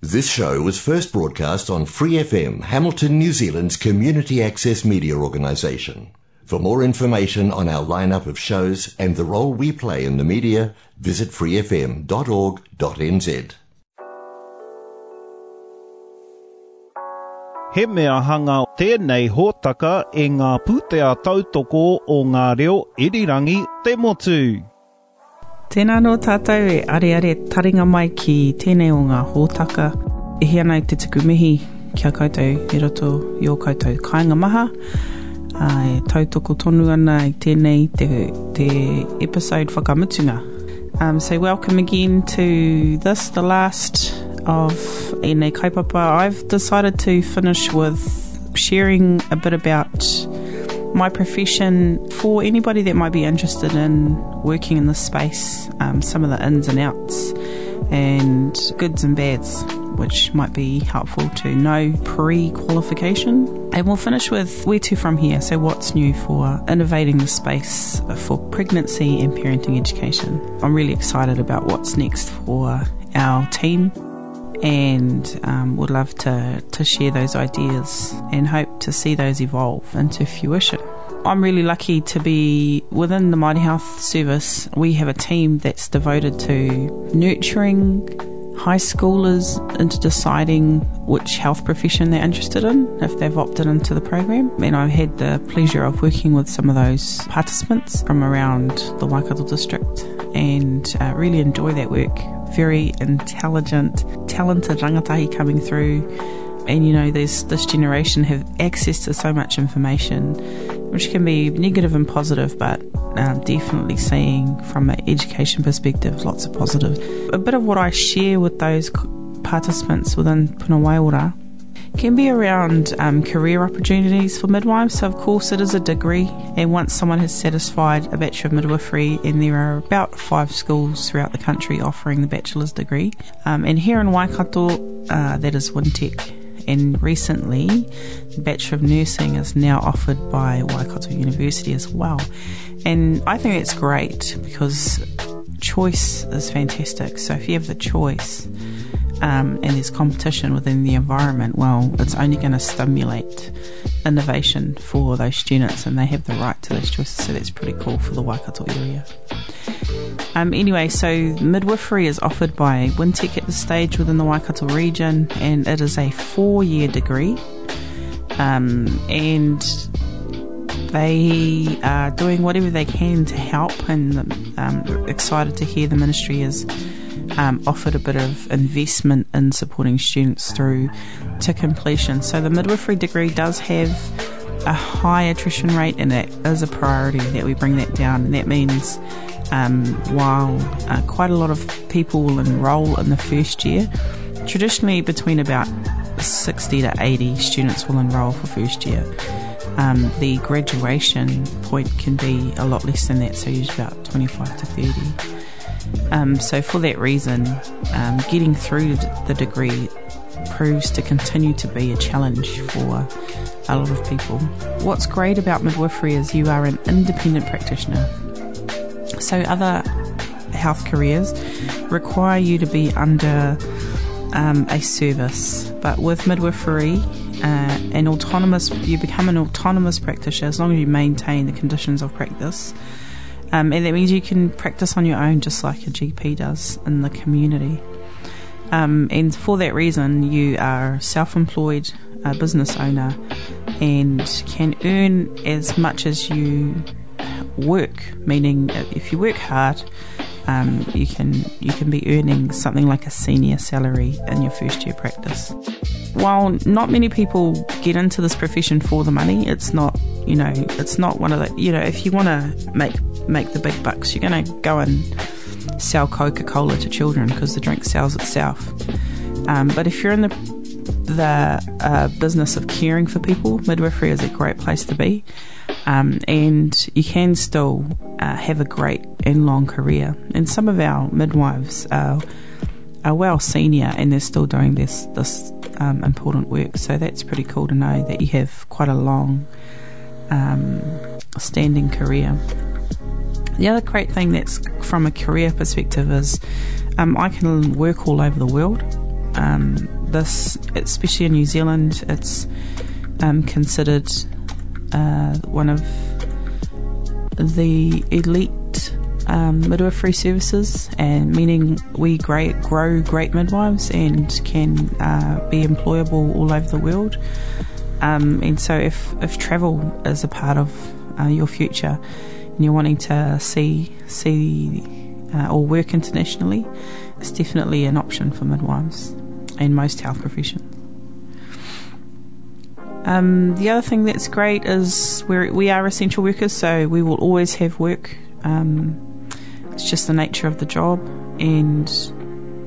This show was first broadcast on Free FM, Hamilton, New Zealand's community access media organisation. For more information on our lineup of shows and the role we play in the media, visit freefm.org.nz. He mea hanga tēnei hōtaka e ngā pūtea tautoko o ngā reo irirangi te motu. Tēnā no tātou e are are taringa mai ki tēnei o ngā hōtaka. E hea nei te tuku mihi kia koutou i roto i o koutou kāinga maha. Uh, e tautoko tonu ana i tēnei te, te episode whakamutunga. Um, so welcome again to this, the last of Ene Kaipapa, I've decided to finish with sharing a bit about my profession for anybody that might be interested in working in this space, um, some of the ins and outs, and goods and bads, which might be helpful to know pre qualification. And we'll finish with where to from here. So, what's new for innovating the space for pregnancy and parenting education? I'm really excited about what's next for our team and um, would love to, to share those ideas and hope to see those evolve into fruition. I'm really lucky to be within the Mighty Health Service. We have a team that's devoted to nurturing high schoolers into deciding which health profession they're interested in if they've opted into the program. And I've had the pleasure of working with some of those participants from around the Waikato district and uh, really enjoy that work very intelligent, talented rangatahi coming through. And you know, this this generation have access to so much information, which can be negative and positive, but um, definitely seeing from an education perspective, lots of positive. A bit of what I share with those participants within Punawaiora can be around um, career opportunities for midwives. So, of course, it is a degree, and once someone has satisfied a Bachelor of Midwifery, and there are about five schools throughout the country offering the bachelor's degree. Um, and here in Waikato, uh, that is Wintec. And recently, Bachelor of Nursing is now offered by Waikato University as well. And I think that's great because choice is fantastic. So, if you have the choice, um, and there's competition within the environment, well, it's only going to stimulate innovation for those students, and they have the right to those choices. So that's pretty cool for the Waikato area. Um, anyway, so midwifery is offered by Wintec at this stage within the Waikato region, and it is a four-year degree. Um, and they are doing whatever they can to help, and um, excited to hear the ministry is um, offered a bit of investment in supporting students through to completion. So the midwifery degree does have a high attrition rate, and that is a priority that we bring that down. And that means um, while uh, quite a lot of people will enrol in the first year, traditionally between about 60 to 80 students will enrol for first year. Um, the graduation point can be a lot less than that, so usually about 25 to 30. Um, so, for that reason, um, getting through the degree proves to continue to be a challenge for a lot of people. What's great about midwifery is you are an independent practitioner. So, other health careers require you to be under um, a service, but with midwifery, uh, an autonomous, you become an autonomous practitioner as long as you maintain the conditions of practice um, and that means you can practice on your own just like a GP does in the community. Um, and for that reason, you are self employed uh, business owner and can earn as much as you work, meaning if you work hard, um, you can you can be earning something like a senior salary in your first year practice. While not many people get into this profession for the money, it's not you know it's not one of the you know if you want to make make the big bucks. You're going to go and sell Coca Cola to children because the drink sells itself. Um, but if you're in the the uh, business of caring for people, midwifery is a great place to be. Um, and you can still uh, have a great and long career. And some of our midwives are, are well senior and they're still doing this this um, important work. So that's pretty cool to know that you have quite a long um, standing career. The other great thing that's from a career perspective is um, I can work all over the world. um, this, especially in New Zealand, it's um, considered uh, one of the elite um, midwifery services, and meaning we great, grow great midwives and can uh, be employable all over the world. Um, and so, if, if travel is a part of uh, your future and you're wanting to see see uh, or work internationally, it's definitely an option for midwives and most health professions. Um, the other thing that's great is we're, we are essential workers, so we will always have work. Um, it's just the nature of the job, and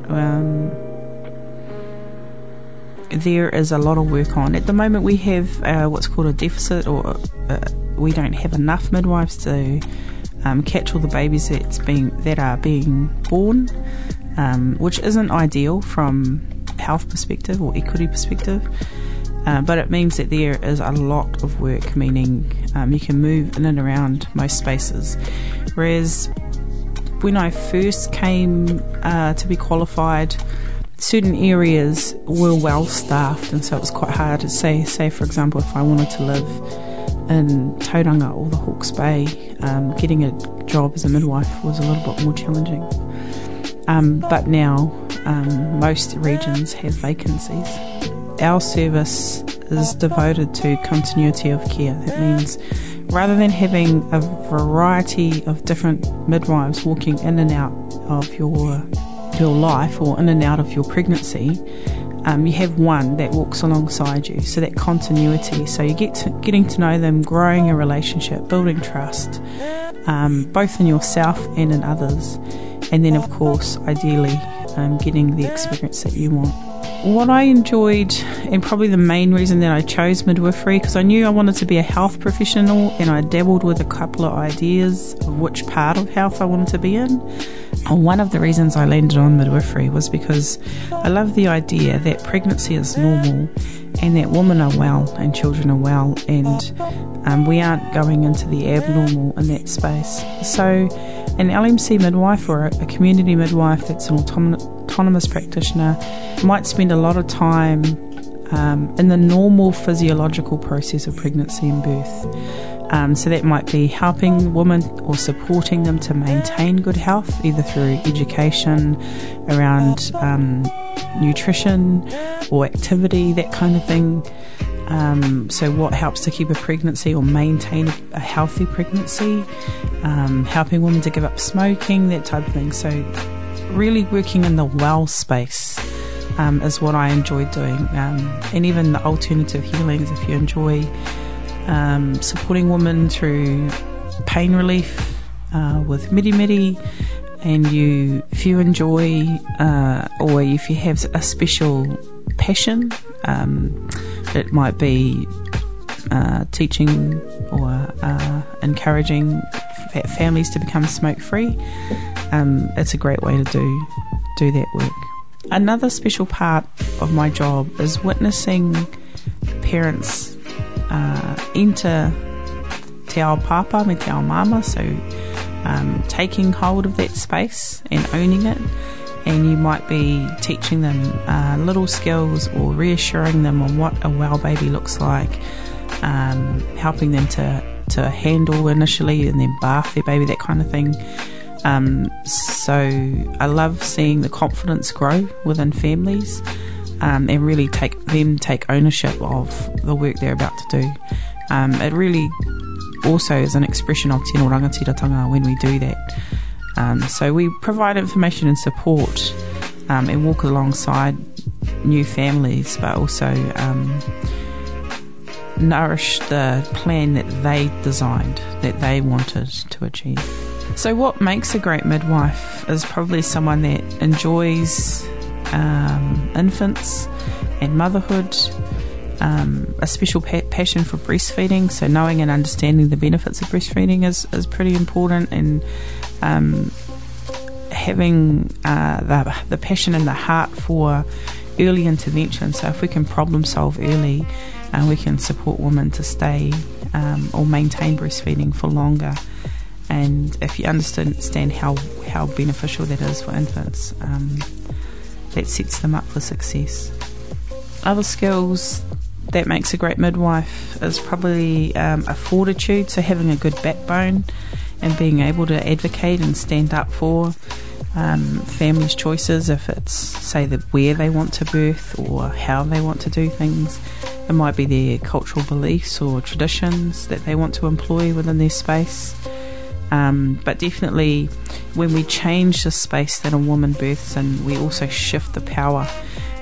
um, there is a lot of work on. At the moment, we have uh, what's called a deficit, or uh, we don't have enough midwives to um, catch all the babies that's being that are being born, um, which isn't ideal from health perspective or equity perspective. Uh, but it means that there is a lot of work, meaning um, you can move in and around most spaces. Whereas when I first came uh, to be qualified, certain areas were well staffed, and so it was quite hard to say. Say, for example, if I wanted to live in Tauranga or the Hawke's Bay, um, getting a job as a midwife was a little bit more challenging. Um, but now um, most regions have vacancies. Our service is devoted to continuity of care. That means rather than having a variety of different midwives walking in and out of your your life or in and out of your pregnancy, um, you have one that walks alongside you. So that continuity. So you get to, getting to know them, growing a relationship, building trust, um, both in yourself and in others, and then of course, ideally, um, getting the experience that you want. What I enjoyed, and probably the main reason that I chose midwifery, because I knew I wanted to be a health professional, and I dabbled with a couple of ideas of which part of health I wanted to be in. One of the reasons I landed on midwifery was because I love the idea that pregnancy is normal and that women are well and children are well, and um, we aren't going into the abnormal in that space. So, an LMC midwife or a, a community midwife that's an autonomous, autonomous practitioner might spend a lot of time um, in the normal physiological process of pregnancy and birth. Um, so that might be helping women or supporting them to maintain good health, either through education around um, nutrition or activity, that kind of thing. Um, so, what helps to keep a pregnancy or maintain a healthy pregnancy? Um, helping women to give up smoking, that type of thing. So, really working in the well space um, is what I enjoy doing. Um, and even the alternative healings, if you enjoy um, supporting women through pain relief uh, with mirimiri, and you if you enjoy uh, or if you have a special passion um, it might be uh, teaching or uh, encouraging families to become smoke free. Um, it's a great way to do do that work. Another special part of my job is witnessing parents uh, enter te ao papa me te ao mama, so um, taking hold of that space and owning it and you might be teaching them uh, little skills or reassuring them on what a well baby looks like, um, helping them to, to handle initially and then bath their baby, that kind of thing. Um, so I love seeing the confidence grow within families um, and really take them take ownership of the work they're about to do. Um, it really also is an expression of tino rangatiratanga when we do that. Um, so we provide information and support um, and walk alongside new families, but also um, nourish the plan that they designed, that they wanted to achieve. So, what makes a great midwife is probably someone that enjoys um, infants and motherhood. Um, a special pa- passion for breastfeeding, so knowing and understanding the benefits of breastfeeding is, is pretty important, and um, having uh, the, the passion and the heart for early intervention. So if we can problem solve early, uh, we can support women to stay um, or maintain breastfeeding for longer. And if you understand how how beneficial that is for infants, um, that sets them up for success. Other skills that makes a great midwife is probably um, a fortitude, so having a good backbone and being able to advocate and stand up for um, families' choices, if it's, say, the, where they want to birth or how they want to do things. It might be their cultural beliefs or traditions that they want to employ within their space. Um, but definitely, when we change the space that a woman births in, we also shift the power.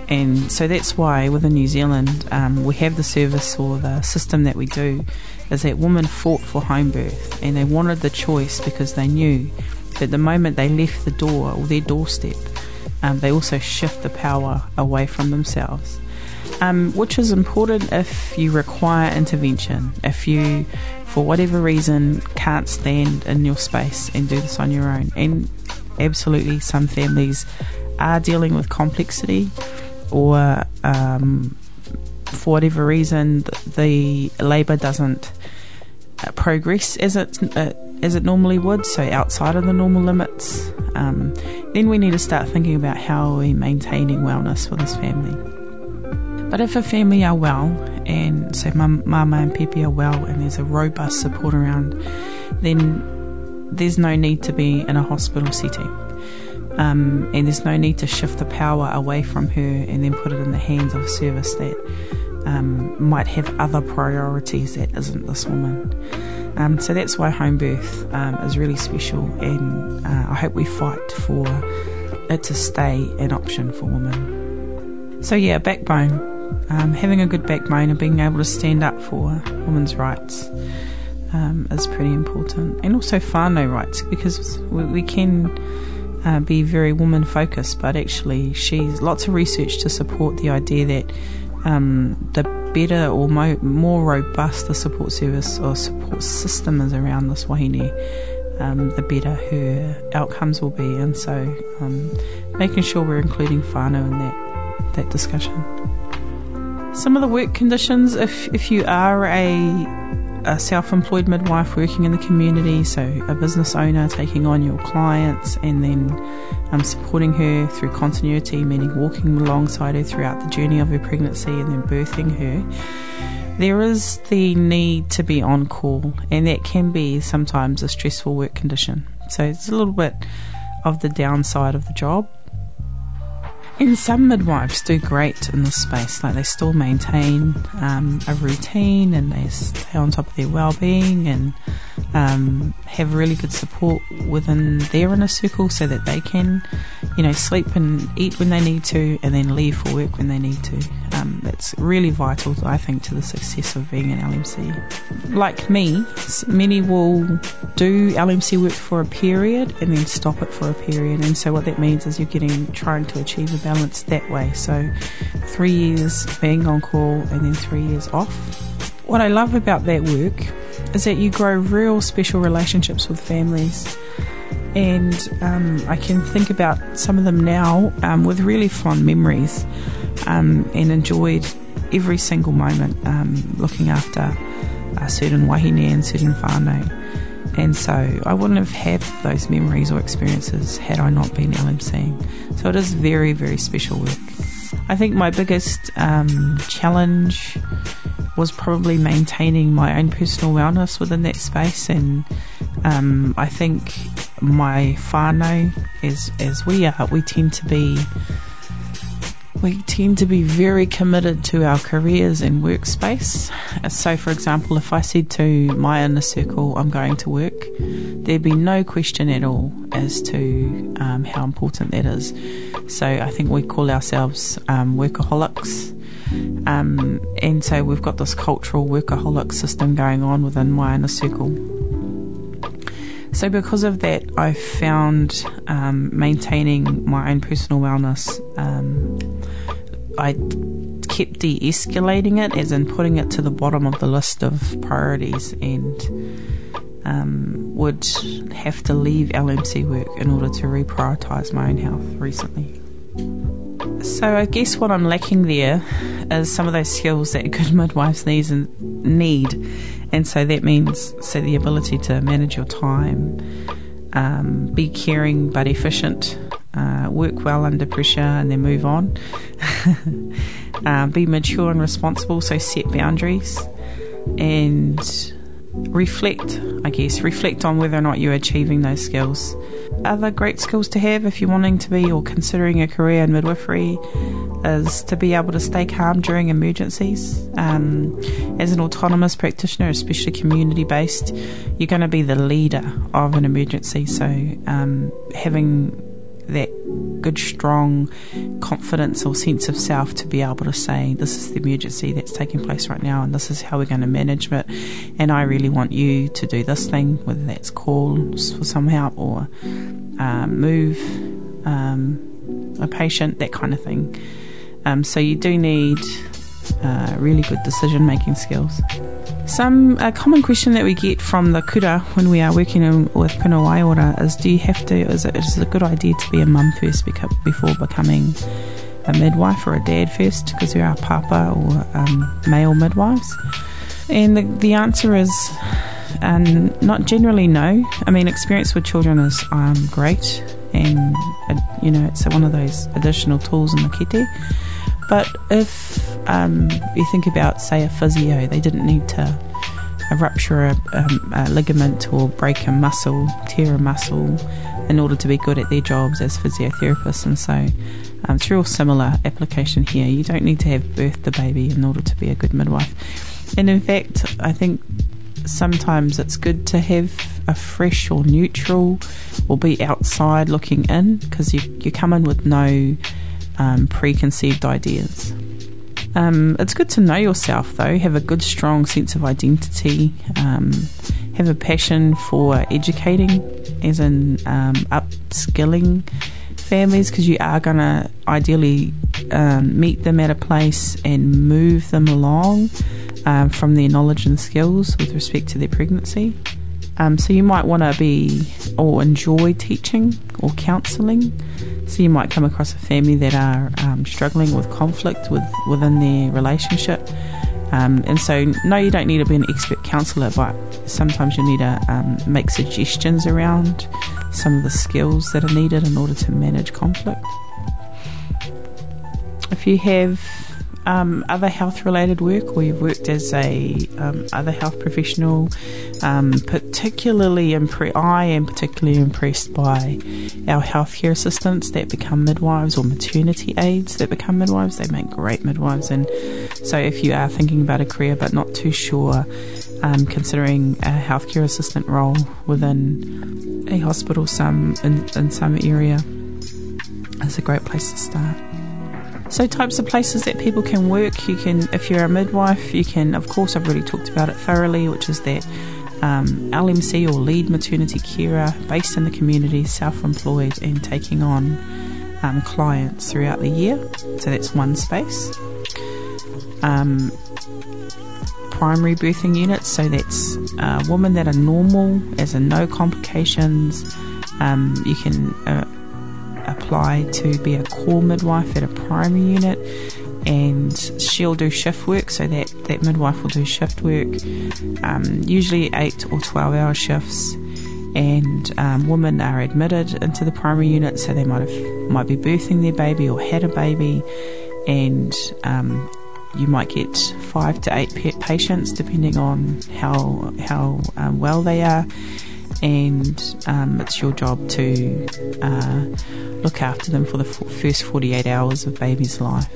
And so that's why within New Zealand, um, we have the service or the system that we do is that women fought for home birth and they wanted the choice because they knew that the moment they left the door or their doorstep, um, they also shift the power away from themselves. Um, which is important if you require intervention. If you, for whatever reason, can't stand in your space and do this on your own. And absolutely, some families are dealing with complexity, or um, for whatever reason, the labour doesn't uh, progress as it uh, as it normally would, so outside of the normal limits. Um, then we need to start thinking about how are we're maintaining wellness for this family. But if a family are well, and say mama and pepe are well, and there's a robust support around, then there's no need to be in a hospital setting. Um, and there's no need to shift the power away from her and then put it in the hands of a service that um, might have other priorities that isn't this woman. Um, so that's why home birth um, is really special, and uh, I hope we fight for it to stay an option for women. So, yeah, backbone. Um, having a good backbone and being able to stand up for women's rights um, is pretty important. And also whānau rights, because we, we can uh, be very woman focused, but actually, she's lots of research to support the idea that um, the better or mo- more robust the support service or support system is around this wahine, um, the better her outcomes will be. And so, um, making sure we're including whānau in that that discussion. Some of the work conditions, if if you are a a self employed midwife working in the community, so a business owner taking on your clients and then um, supporting her through continuity, meaning walking alongside her throughout the journey of her pregnancy and then birthing her. There is the need to be on call, and that can be sometimes a stressful work condition. So it's a little bit of the downside of the job. And some midwives do great in this space, like they still maintain um, a routine and they stay on top of their well-being and um, have really good support within their inner circle so that they can, you know, sleep and eat when they need to and then leave for work when they need to. Um, that's really vital, I think, to the success of being an LMC. Like me, many will do LMC work for a period and then stop it for a period, and so what that means is you're getting trying to achieve a balance that way. So, three years being on call and then three years off. What I love about that work is that you grow real special relationships with families. And um, I can think about some of them now um, with really fond memories um, and enjoyed every single moment um, looking after a certain wahine and certain whānau. And so I wouldn't have had those memories or experiences had I not been LMCing. So it is very, very special work. I think my biggest um, challenge was probably maintaining my own personal wellness within that space, and um, I think my whānau, as as we are, we tend to be we tend to be very committed to our careers and workspace. So, for example, if I said to my inner circle, I'm going to work, there'd be no question at all as to um, how important that is. So, I think we call ourselves um, workaholics. Um, and so, we've got this cultural workaholic system going on within my inner circle. So, because of that, I found um, maintaining my own personal wellness, um, I kept de escalating it, as in putting it to the bottom of the list of priorities, and um, would have to leave LMC work in order to reprioritise my own health recently. So, I guess what I'm lacking there is some of those skills that good midwives need and need and so that means so the ability to manage your time, um, be caring but efficient, uh, work well under pressure and then move on. uh, be mature and responsible, so set boundaries and reflect, I guess, reflect on whether or not you're achieving those skills. Other great skills to have if you're wanting to be or considering a career in midwifery is to be able to stay calm during emergencies. Um, as an autonomous practitioner, especially community based, you're going to be the leader of an emergency. So um, having that good, strong confidence or sense of self to be able to say, this is the emergency that's taking place right now, and this is how we're going to manage it. And I really want you to do this thing, whether that's calls for some help or um, move um, a patient, that kind of thing. Um, so you do need uh, really good decision making skills. Some a common question that we get from the kura when we are working in, with Puna Waiora is do you have to, is it, is it a good idea to be a mum first before becoming a midwife or a dad first because there are papa or um, male midwives? And the, the answer is um, not generally no. I mean, experience with children is um, great and, uh, you know, it's one of those additional tools in the kete. But if um, you think about, say, a physio, they didn't need to rupture a, um, a, ligament or break a muscle, tear a muscle, in order to be good at their jobs as physiotherapists. And so um, it's real similar application here. You don't need to have birthed the baby in order to be a good midwife. And in fact, I think sometimes it's good to have a fresh or neutral or be outside looking in because you, you come in with no um, preconceived ideas. Um, it's good to know yourself, though. Have a good, strong sense of identity. Um, have a passion for educating, as in um, upskilling families, because you are going to ideally um, meet them at a place and move them along um, from their knowledge and skills with respect to their pregnancy. Um, so you might want to be or enjoy teaching or counselling. So you might come across a family that are um, struggling with conflict with within their relationship. Um, and so, no, you don't need to be an expert counsellor, but sometimes you need to um, make suggestions around some of the skills that are needed in order to manage conflict. If you have um, other health related work or you've worked as a um, other health professional, um, particularly impre- I am particularly impressed by our healthcare assistants that become midwives or maternity aides that become midwives. They make great midwives, and so if you are thinking about a career but not too sure, um, considering a healthcare assistant role within a hospital, some in, in some area, is a great place to start. So, types of places that people can work. You can, if you're a midwife, you can, of course, I've already talked about it thoroughly, which is that um, LMC or lead maternity carer based in the community, self employed, and taking on um, clients throughout the year. So, that's one space. Um, primary birthing units, so that's uh, women that are normal, as in no complications. Um, you can uh, apply to be a core midwife at a primary unit and she'll do shift work so that, that midwife will do shift work um, usually 8 or 12 hour shifts. And um, women are admitted into the primary unit so they might have might be birthing their baby or had a baby. And um, you might get five to eight patients depending on how how um, well they are and um, it's your job to uh, look after them for the f- first 48 hours of baby's life.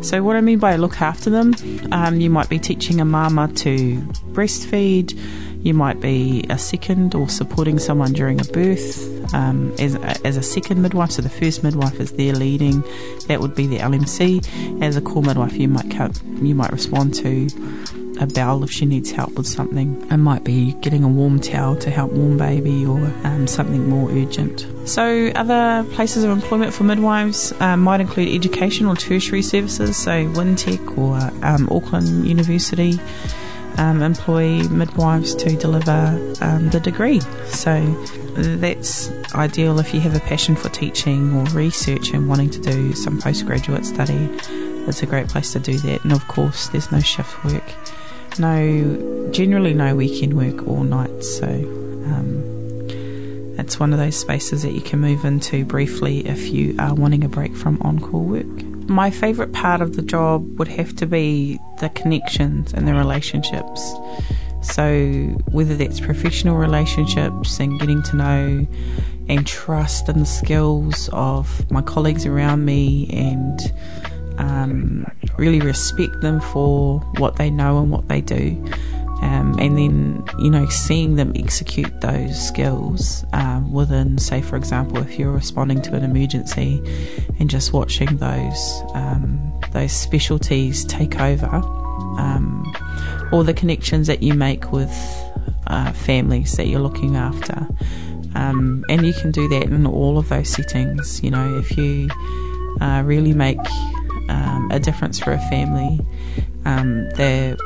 So, what I mean by look after them, um, you might be teaching a mama to breastfeed, you might be a second or supporting someone during a birth um, as, as a second midwife. So, the first midwife is there leading, that would be the LMC. As a core midwife, you might, you might respond to a bowel if she needs help with something. It might be getting a warm towel to help warm baby or um, something more urgent. So, other places of employment for midwives um, might include education or tertiary services, so Wintec or um, Auckland University. Um, employ midwives to deliver um, the degree. So that's ideal if you have a passion for teaching or research and wanting to do some postgraduate study. It's a great place to do that. And of course, there's no shift work no, generally no weekend work or nights. So um, it's one of those spaces that you can move into briefly if you are wanting a break from on call work. My favourite part of the job would have to be the connections and the relationships. So, whether that's professional relationships and getting to know and trust in the skills of my colleagues around me and um, really respect them for what they know and what they do. Um, and then, you know, seeing them execute those skills um, within, say, for example, if you're responding to an emergency and just watching those um, those specialties take over, um, or the connections that you make with uh, families that you're looking after. Um, and you can do that in all of those settings. You know, if you uh, really make um, a difference for a family, um, the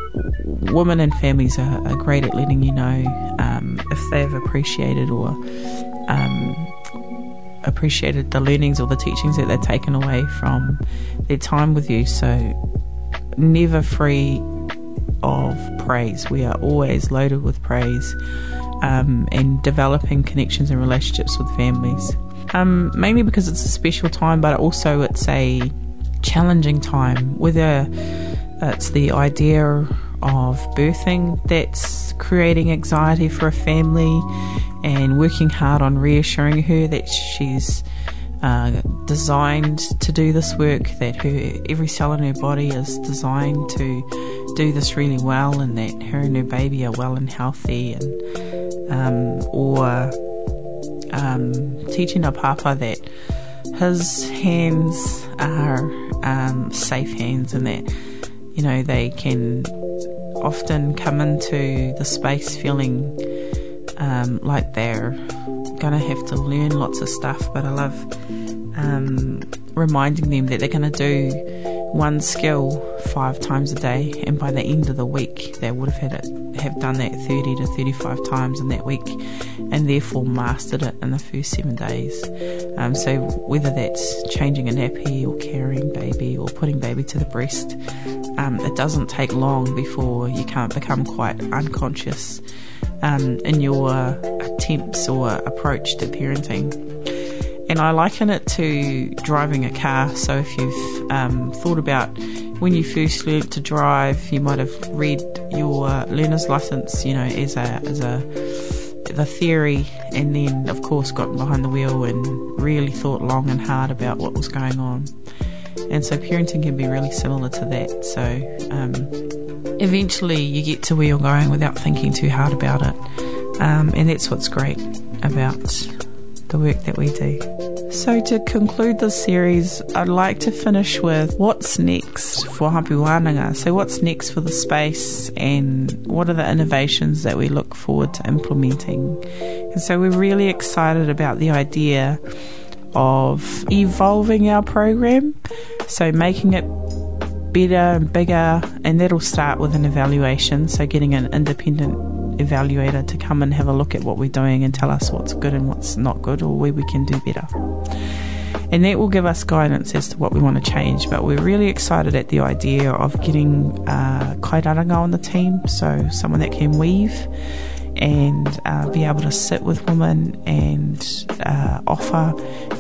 women and families are, are, great at letting you know um, if they've appreciated or um, appreciated the learnings or the teachings that they've taken away from their time with you. So, never free of praise. We are always loaded with praise um, and developing connections and relationships with families. Um, mainly because it's a special time, but also it's a challenging time. Whether it's the idea of birthing that's creating anxiety for a family and working hard on reassuring her that she's uh, designed to do this work, that her every cell in her body is designed to do this really well, and that her and her baby are well and healthy, and um, or um, teaching a papa that his hands are um, safe hands, and that you know they can often come into the space feeling um, like they're gonna have to learn lots of stuff, but I love um, reminding them that they're gonna do one skill five times a day, and by the end of the week, they would have had it have done that 30 to 35 times in that week, and therefore mastered it in the first seven days. Um, so whether that's changing a nappy or carrying baby or putting baby to the breast, um, it doesn't take long before you can't become quite unconscious um, in your attempts or approach to parenting. And I liken it to driving a car. So if you've um, thought about when you first learned to drive, you might have read your learner's license, you know, as a as a the theory, and then of course got behind the wheel and really thought long and hard about what was going on. And so parenting can be really similar to that. So um, eventually you get to where you're going without thinking too hard about it. Um, and that's what's great about the work that we do. So, to conclude this series, I'd like to finish with what's next for Hapu Wānanga. So, what's next for the space, and what are the innovations that we look forward to implementing? And so, we're really excited about the idea of evolving our program, so making it better and bigger, and that'll start with an evaluation. So, getting an independent evaluator to come and have a look at what we're doing and tell us what's good and what's not good or where we can do better. And that will give us guidance as to what we want to change. But we're really excited at the idea of getting uh, kairaranga on the team, so someone that can weave and uh, be able to sit with women and uh, offer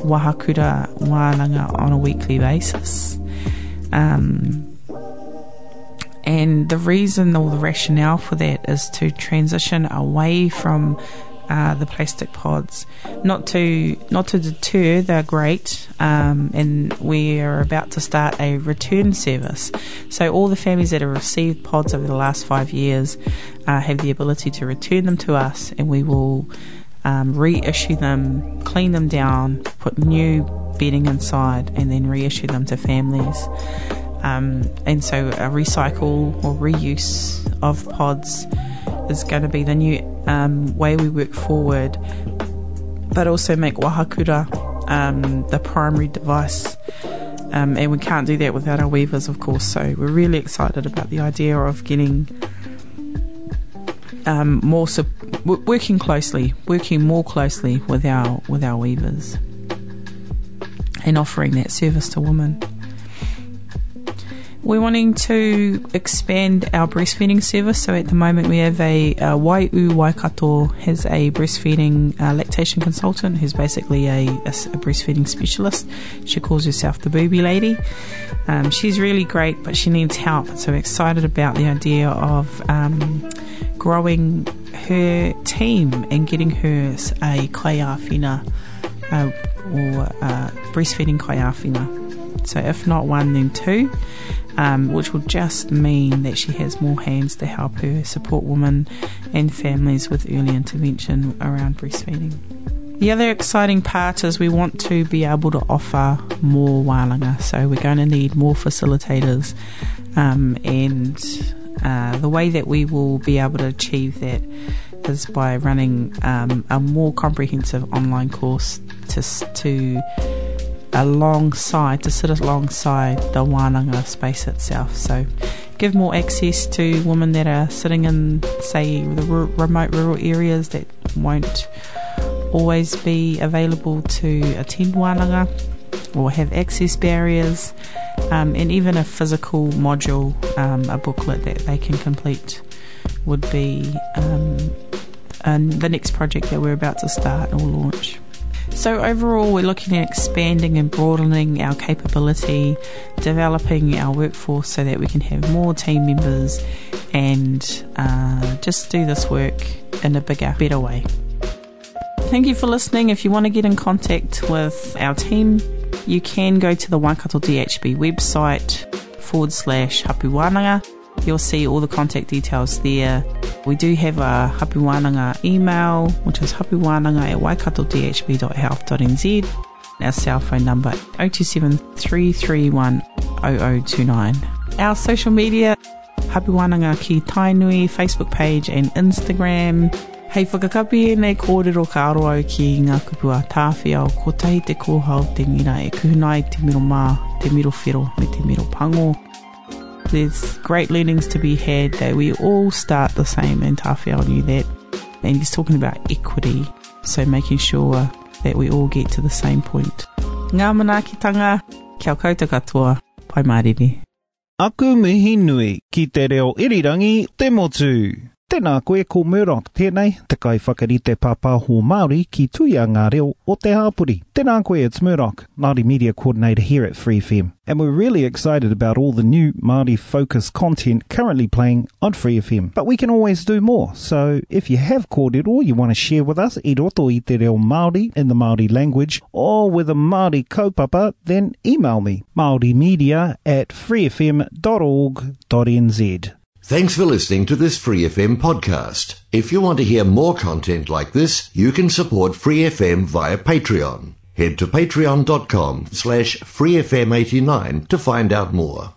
wahakura wānanga on a weekly basis. Um, and the reason or the rationale for that is to transition away from uh, the plastic pods. Not to not to deter, they're great, um, and we are about to start a return service. So all the families that have received pods over the last five years uh, have the ability to return them to us, and we will um, reissue them, clean them down, put new bedding inside, and then reissue them to families. Um, and so a recycle or reuse of pods is going to be the new um, way we work forward, but also make wahakura um, the primary device. Um, and we can't do that without our weavers, of course. So we're really excited about the idea of getting um, more su- working closely, working more closely with our with our weavers, and offering that service to women. We're wanting to expand our breastfeeding service. So at the moment we have a, a Waiu Waikato has a breastfeeding uh, lactation consultant who's basically a, a, a, breastfeeding specialist. She calls herself the booby lady. Um, she's really great, but she needs help. So we're excited about the idea of um, growing her team and getting her a kaiawhina uh, or uh, breastfeeding kaiawhina. So if not one, then two um, which will just mean that she has more hands to help her support women and families with early intervention around breastfeeding. The other exciting part is we want to be able to offer more wānanga, so we're going to need more facilitators, um, and uh, the way that we will be able to achieve that is by running um, a more comprehensive online course to to alongside, to sit alongside the wānanga space itself. So give more access to women that are sitting in, say, the r- remote rural areas that won't always be available to attend wānanga or have access barriers, um, and even a physical module, um, a booklet that they can complete would be um, the next project that we're about to start or launch. So, overall, we're looking at expanding and broadening our capability, developing our workforce so that we can have more team members and uh, just do this work in a bigger, better way. Thank you for listening. If you want to get in contact with our team, you can go to the Waikato DHB website forward slash hapuwananga You'll see all the contact details there. We do have a Hapu Wānanga email, which is hapuwananga at waikatodhb.health.nz. Our cell phone number 027 331 0029. Our social media, Hapu Wānanga ki Tainui, Facebook page and Instagram. Hei whakakapi e nei kōrero ka aro au ki ngā kupua tāwhia o kotahi te kōhau te ngira e kuhunai te miro mā, te miro whero me te miro pango there's great learnings to be had that we all start the same and Tawhia knew that and he's talking about equity so making sure that we all get to the same point Ngā manaakitanga kia koutou katoa pai mariri Aku mihi nui ki te reo irirangi te motu. Tēnā koe ko Murdoch tēnei, te kai whakarite pāpāho Māori ki tuia ngā reo o te hāpuri. Tēnā koe, it's Murdoch, Māori Media Coordinator here at Free FM. And we're really excited about all the new Māori focused content currently playing on Free FM. But we can always do more. So if you have kōrero you want to share with us, i roto i te reo Māori in the Māori language, or with a Māori kaupapa, then email me, Media at freefm.org.nz. Thanks for listening to this Free FM podcast. If you want to hear more content like this, you can support Free FM via Patreon. Head to patreon.com slash freefm89 to find out more.